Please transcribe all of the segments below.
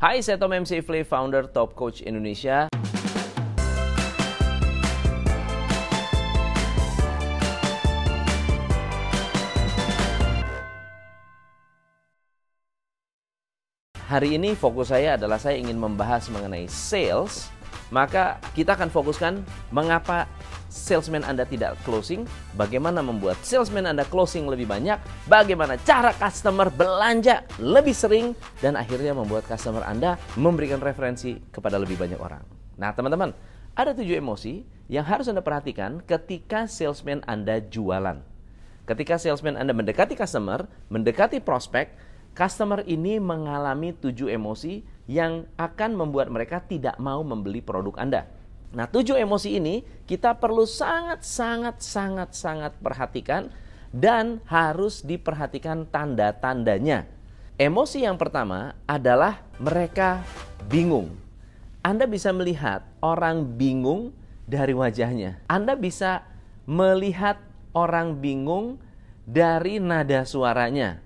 Hai, saya Tom MC Ifle, founder Top Coach Indonesia. Hari ini fokus saya adalah saya ingin membahas mengenai sales. Maka kita akan fokuskan mengapa salesman Anda tidak closing, bagaimana membuat salesman Anda closing lebih banyak, bagaimana cara customer belanja lebih sering, dan akhirnya membuat customer Anda memberikan referensi kepada lebih banyak orang. Nah teman-teman, ada tujuh emosi yang harus Anda perhatikan ketika salesman Anda jualan. Ketika salesman Anda mendekati customer, mendekati prospek, customer ini mengalami tujuh emosi yang akan membuat mereka tidak mau membeli produk Anda. Nah, tujuh emosi ini kita perlu sangat sangat sangat sangat perhatikan dan harus diperhatikan tanda-tandanya. Emosi yang pertama adalah mereka bingung. Anda bisa melihat orang bingung dari wajahnya. Anda bisa melihat orang bingung dari nada suaranya.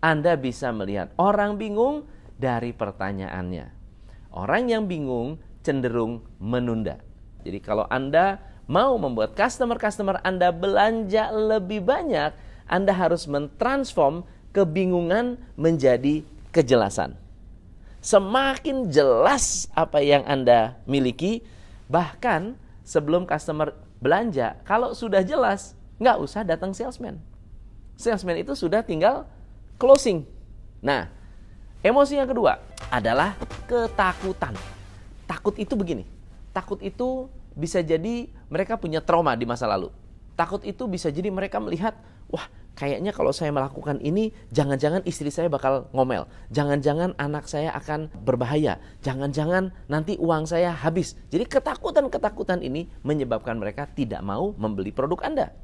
Anda bisa melihat orang bingung dari pertanyaannya. Orang yang bingung cenderung menunda. Jadi kalau Anda mau membuat customer-customer Anda belanja lebih banyak, Anda harus mentransform kebingungan menjadi kejelasan. Semakin jelas apa yang Anda miliki, bahkan sebelum customer belanja, kalau sudah jelas, nggak usah datang salesman. Salesman itu sudah tinggal closing. Nah, emosi yang kedua adalah ketakutan takut itu begini. Takut itu bisa jadi mereka punya trauma di masa lalu. Takut itu bisa jadi mereka melihat, wah kayaknya kalau saya melakukan ini, jangan-jangan istri saya bakal ngomel. Jangan-jangan anak saya akan berbahaya. Jangan-jangan nanti uang saya habis. Jadi ketakutan-ketakutan ini menyebabkan mereka tidak mau membeli produk Anda.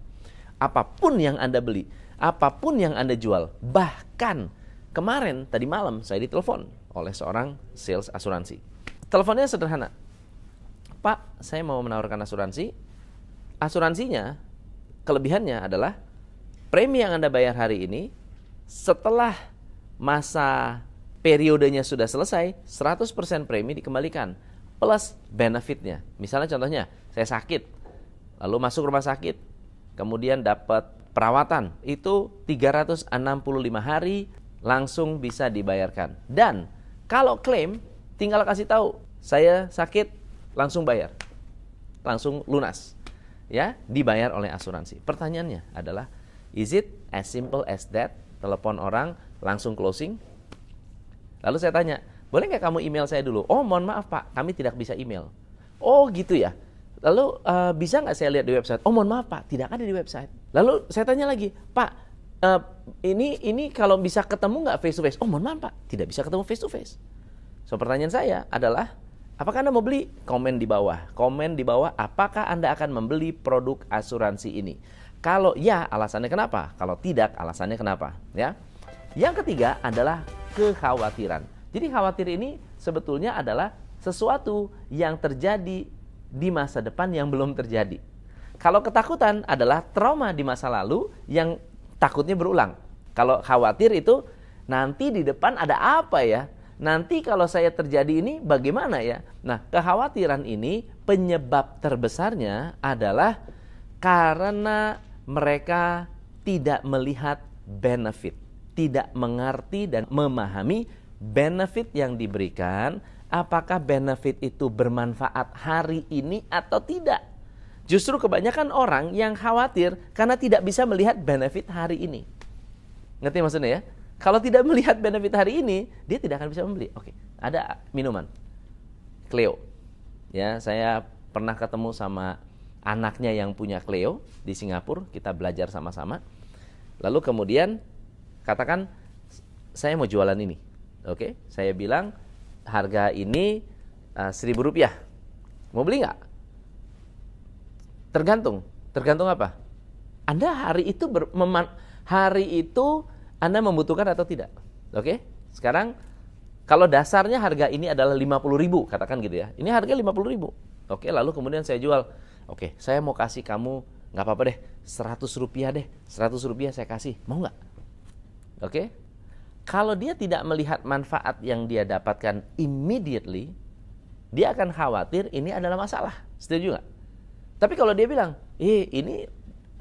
Apa pun yang Anda beli, apa pun yang Anda jual, bahkan kemarin tadi malam saya ditelepon oleh seorang sales asuransi Teleponnya sederhana. Pak, saya mau menawarkan asuransi. Asuransinya, kelebihannya adalah premi yang Anda bayar hari ini setelah masa periodenya sudah selesai, 100% premi dikembalikan plus benefitnya. Misalnya contohnya, saya sakit, lalu masuk rumah sakit, kemudian dapat perawatan, itu 365 hari langsung bisa dibayarkan. Dan kalau klaim tinggal kasih tahu saya sakit langsung bayar. Langsung lunas. Ya dibayar oleh asuransi. Pertanyaannya adalah is it as simple as that? Telepon orang langsung closing. Lalu saya tanya boleh nggak kamu email saya dulu? Oh mohon maaf pak. Kami tidak bisa email. Oh gitu ya. Lalu uh, bisa nggak saya lihat di website? Oh mohon maaf pak. Tidak ada di website. Lalu saya tanya lagi pak uh, ini ini kalau bisa ketemu nggak face to face? Oh mohon maaf pak. Tidak bisa ketemu face to face So pertanyaan saya adalah apakah Anda mau beli? Komen di bawah. Komen di bawah apakah Anda akan membeli produk asuransi ini? Kalau ya, alasannya kenapa? Kalau tidak, alasannya kenapa? Ya. Yang ketiga adalah kekhawatiran. Jadi khawatir ini sebetulnya adalah sesuatu yang terjadi di masa depan yang belum terjadi. Kalau ketakutan adalah trauma di masa lalu yang takutnya berulang. Kalau khawatir itu nanti di depan ada apa ya? Nanti kalau saya terjadi ini bagaimana ya? Nah, kekhawatiran ini penyebab terbesarnya adalah karena mereka tidak melihat benefit, tidak mengerti dan memahami benefit yang diberikan, apakah benefit itu bermanfaat hari ini atau tidak. Justru kebanyakan orang yang khawatir karena tidak bisa melihat benefit hari ini. Ngerti maksudnya ya? Kalau tidak melihat benefit hari ini, dia tidak akan bisa membeli. Oke, ada minuman. Cleo. Ya, saya pernah ketemu sama anaknya yang punya Cleo di Singapura, kita belajar sama-sama. Lalu kemudian katakan saya mau jualan ini. Oke, saya bilang harga ini uh, seribu rupiah. Mau beli nggak? Tergantung. Tergantung apa? Anda hari itu ber, hari itu anda membutuhkan atau tidak. Oke? Sekarang kalau dasarnya harga ini adalah 50 ribu, katakan gitu ya. Ini harga 50 ribu. Oke, lalu kemudian saya jual. Oke, saya mau kasih kamu, nggak apa-apa deh, 100 rupiah deh. 100 rupiah saya kasih. Mau nggak? Oke? Kalau dia tidak melihat manfaat yang dia dapatkan immediately, dia akan khawatir ini adalah masalah. Setuju nggak? Tapi kalau dia bilang, eh ini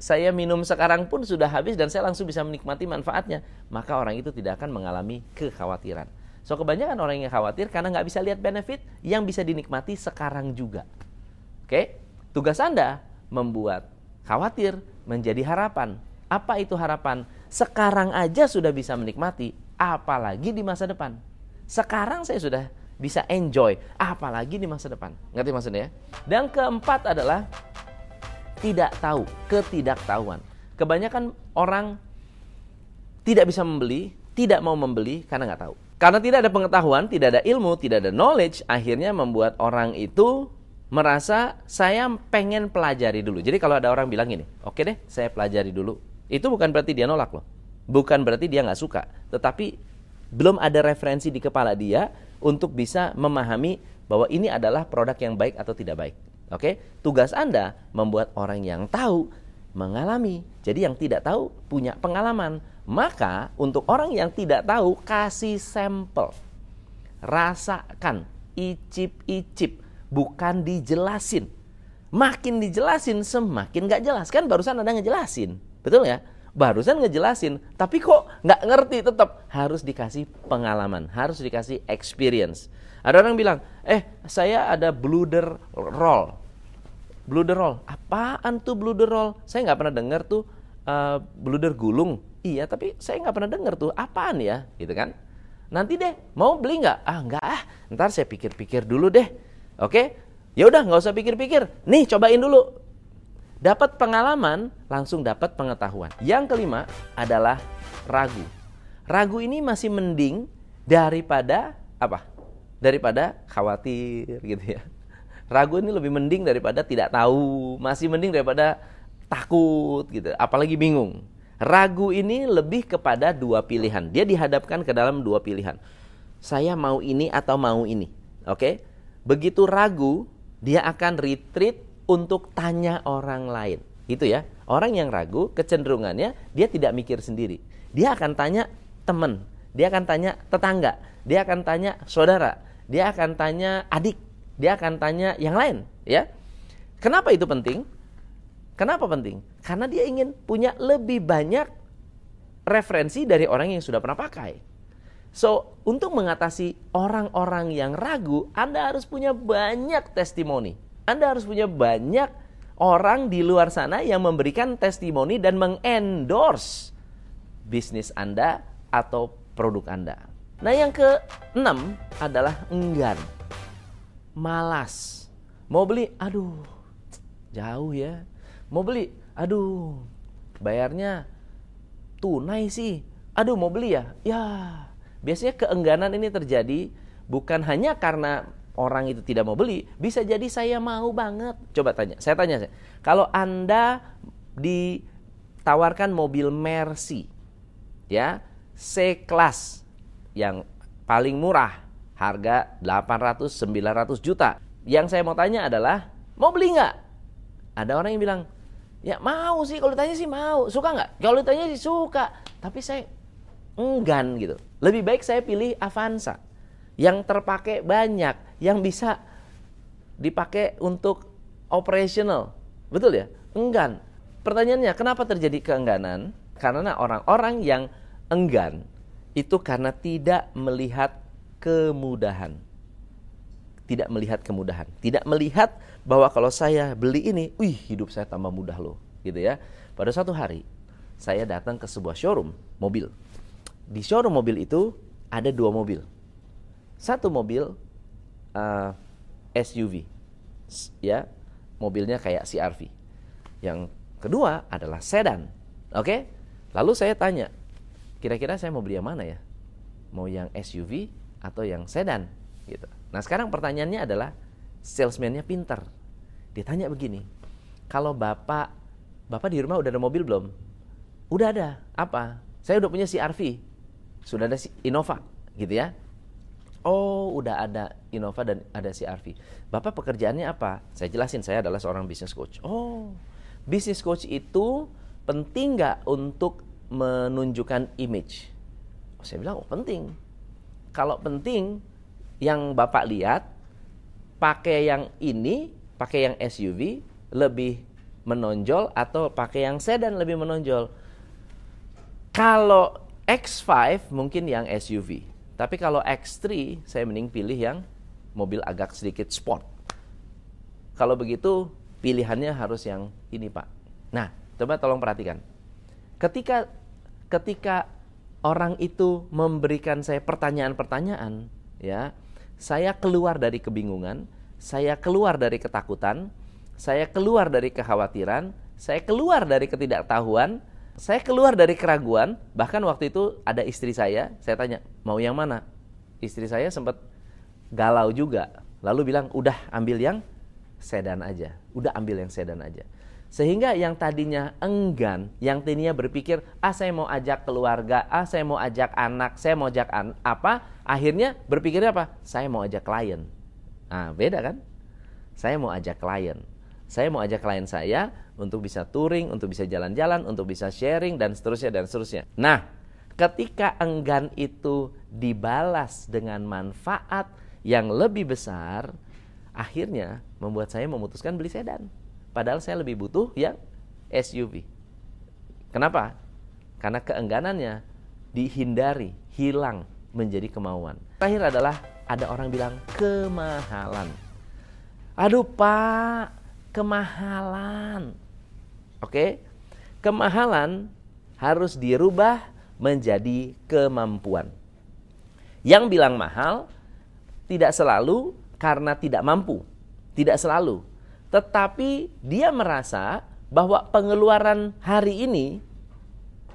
saya minum sekarang pun sudah habis dan saya langsung bisa menikmati manfaatnya, maka orang itu tidak akan mengalami kekhawatiran. So kebanyakan orang yang khawatir karena nggak bisa lihat benefit yang bisa dinikmati sekarang juga. Oke, tugas Anda membuat khawatir menjadi harapan. Apa itu harapan? Sekarang aja sudah bisa menikmati, apalagi di masa depan. Sekarang saya sudah bisa enjoy, apalagi di masa depan. Ngerti maksudnya? Dan keempat adalah tidak tahu, ketidaktahuan. Kebanyakan orang tidak bisa membeli, tidak mau membeli karena nggak tahu. Karena tidak ada pengetahuan, tidak ada ilmu, tidak ada knowledge, akhirnya membuat orang itu merasa saya pengen pelajari dulu. Jadi kalau ada orang bilang gini, oke okay deh saya pelajari dulu. Itu bukan berarti dia nolak loh. Bukan berarti dia nggak suka. Tetapi belum ada referensi di kepala dia untuk bisa memahami bahwa ini adalah produk yang baik atau tidak baik. Oke, tugas Anda membuat orang yang tahu mengalami. Jadi yang tidak tahu punya pengalaman. Maka untuk orang yang tidak tahu kasih sampel. Rasakan, icip-icip, bukan dijelasin. Makin dijelasin semakin gak jelas kan barusan ada ngejelasin. Betul ya? barusan ngejelasin, tapi kok nggak ngerti tetap harus dikasih pengalaman, harus dikasih experience. Ada orang bilang, eh saya ada bluder roll. Bluder roll, apaan tuh bluder roll? Saya nggak pernah dengar tuh uh, bluder gulung. Iya, tapi saya nggak pernah dengar tuh apaan ya, gitu kan? Nanti deh, mau beli nggak? Ah nggak ah, ntar saya pikir-pikir dulu deh. Oke, ya udah nggak usah pikir-pikir. Nih cobain dulu. Dapat pengalaman, langsung dapat pengetahuan. Yang kelima adalah ragu. Ragu ini masih mending daripada apa? Daripada khawatir gitu ya. Ragu ini lebih mending daripada tidak tahu, masih mending daripada takut gitu, apalagi bingung. Ragu ini lebih kepada dua pilihan. Dia dihadapkan ke dalam dua pilihan. Saya mau ini atau mau ini. Oke? Begitu ragu, dia akan retreat untuk tanya orang lain. Itu ya. Orang yang ragu kecenderungannya dia tidak mikir sendiri. Dia akan tanya teman, dia akan tanya tetangga, dia akan tanya saudara, dia akan tanya adik, dia akan tanya yang lain, ya. Kenapa itu penting? Kenapa penting? Karena dia ingin punya lebih banyak referensi dari orang yang sudah pernah pakai. So, untuk mengatasi orang-orang yang ragu, Anda harus punya banyak testimoni. Anda harus punya banyak orang di luar sana yang memberikan testimoni dan mengendorse bisnis Anda atau produk Anda. Nah, yang keenam adalah enggan. Malas. Mau beli, aduh, jauh ya. Mau beli, aduh, bayarnya tunai sih. Aduh, mau beli ya? Ya, biasanya keengganan ini terjadi bukan hanya karena orang itu tidak mau beli, bisa jadi saya mau banget. Coba tanya, saya tanya saya. Kalau Anda ditawarkan mobil Mercy, ya, C-Class yang paling murah, harga 800 900 juta. Yang saya mau tanya adalah, mau beli nggak? Ada orang yang bilang, ya mau sih, kalau ditanya sih mau. Suka nggak? Kalau ditanya sih suka. Tapi saya enggan gitu. Lebih baik saya pilih Avanza yang terpakai banyak, yang bisa dipakai untuk operational. Betul ya? Enggan. Pertanyaannya, kenapa terjadi keengganan? Karena orang-orang yang enggan itu karena tidak melihat kemudahan. Tidak melihat kemudahan. Tidak melihat bahwa kalau saya beli ini, wih hidup saya tambah mudah loh. Gitu ya. Pada suatu hari, saya datang ke sebuah showroom mobil. Di showroom mobil itu ada dua mobil satu mobil uh, SUV, ya, mobilnya kayak CRV. Yang kedua adalah sedan, oke? Lalu saya tanya, kira-kira saya mau beli yang mana ya? Mau yang SUV atau yang sedan? Gitu. Nah sekarang pertanyaannya adalah, salesman-nya pinter. Ditanya begini, kalau bapak, bapak di rumah udah ada mobil belum? Udah ada. Apa? Saya udah punya CRV, sudah ada Innova, gitu ya. Oh, udah ada Innova dan ada CRV. Bapak pekerjaannya apa? Saya jelasin, saya adalah seorang business coach. Oh, business coach itu penting nggak untuk menunjukkan image? Saya bilang, oh penting. Kalau penting, yang Bapak lihat, pakai yang ini, pakai yang SUV, lebih menonjol atau pakai yang sedan lebih menonjol. Kalau X5 mungkin yang SUV. Tapi kalau X3, saya mending pilih yang mobil agak sedikit sport. Kalau begitu, pilihannya harus yang ini, Pak. Nah, coba tolong perhatikan. Ketika ketika orang itu memberikan saya pertanyaan-pertanyaan, ya, saya keluar dari kebingungan, saya keluar dari ketakutan, saya keluar dari kekhawatiran, saya keluar dari ketidaktahuan, saya keluar dari keraguan. Bahkan waktu itu ada istri saya, saya tanya, mau yang mana? Istri saya sempat galau juga. Lalu bilang, udah ambil yang sedan aja. Udah ambil yang sedan aja. Sehingga yang tadinya enggan, yang tadinya berpikir, ah saya mau ajak keluarga, ah saya mau ajak anak, saya mau ajak an apa, akhirnya berpikirnya apa? Saya mau ajak klien. Nah, beda kan? Saya mau ajak klien. Saya mau ajak klien saya untuk bisa touring, untuk bisa jalan-jalan, untuk bisa sharing, dan seterusnya, dan seterusnya. Nah, ketika enggan itu dibalas dengan manfaat yang lebih besar, akhirnya membuat saya memutuskan beli sedan. Padahal saya lebih butuh yang SUV. Kenapa? Karena keengganannya dihindari, hilang menjadi kemauan. Terakhir adalah ada orang bilang kemahalan. Aduh pak, kemahalan. Oke, kemahalan harus dirubah menjadi kemampuan. Yang bilang mahal tidak selalu karena tidak mampu, tidak selalu tetapi dia merasa bahwa pengeluaran hari ini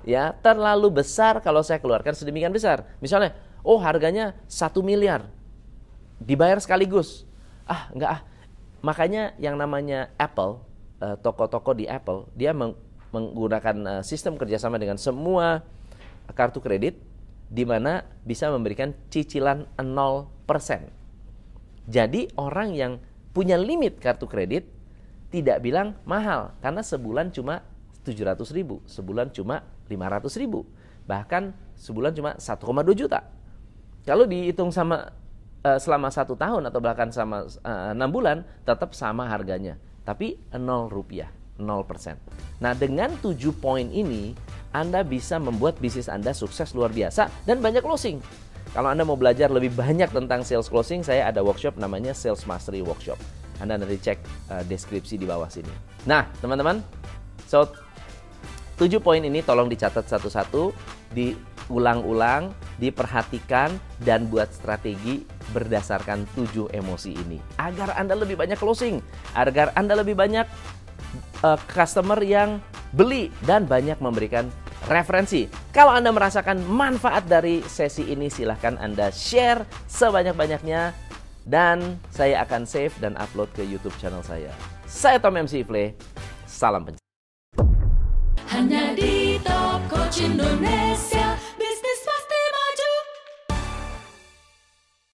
ya terlalu besar kalau saya keluarkan sedemikian besar. Misalnya, oh harganya satu miliar dibayar sekaligus. Ah, enggak ah. Makanya yang namanya Apple, eh, toko-toko di Apple, dia menggunakan eh, sistem kerjasama dengan semua kartu kredit di mana bisa memberikan cicilan 0%. Jadi orang yang punya limit kartu kredit tidak bilang mahal karena sebulan cuma 700 ribu, sebulan cuma 500 ribu, bahkan sebulan cuma 1,2 juta. Kalau dihitung sama uh, selama satu tahun atau bahkan sama eh, 6 bulan tetap sama harganya, tapi 0 rupiah, 0%. Nah dengan 7 poin ini Anda bisa membuat bisnis Anda sukses luar biasa dan banyak closing. Kalau Anda mau belajar lebih banyak tentang sales closing, saya ada workshop namanya Sales Mastery Workshop. Anda nanti cek uh, deskripsi di bawah sini. Nah, teman-teman, so tujuh poin ini tolong dicatat satu-satu, diulang-ulang, diperhatikan, dan buat strategi berdasarkan tujuh emosi ini. Agar Anda lebih banyak closing, agar Anda lebih banyak uh, customer yang beli dan banyak memberikan referensi. Kalau Anda merasakan manfaat dari sesi ini, silahkan Anda share sebanyak-banyaknya dan saya akan save dan upload ke YouTube channel saya. Saya Tom MC Ifle, salam pencari. Hanya di Top Indonesia.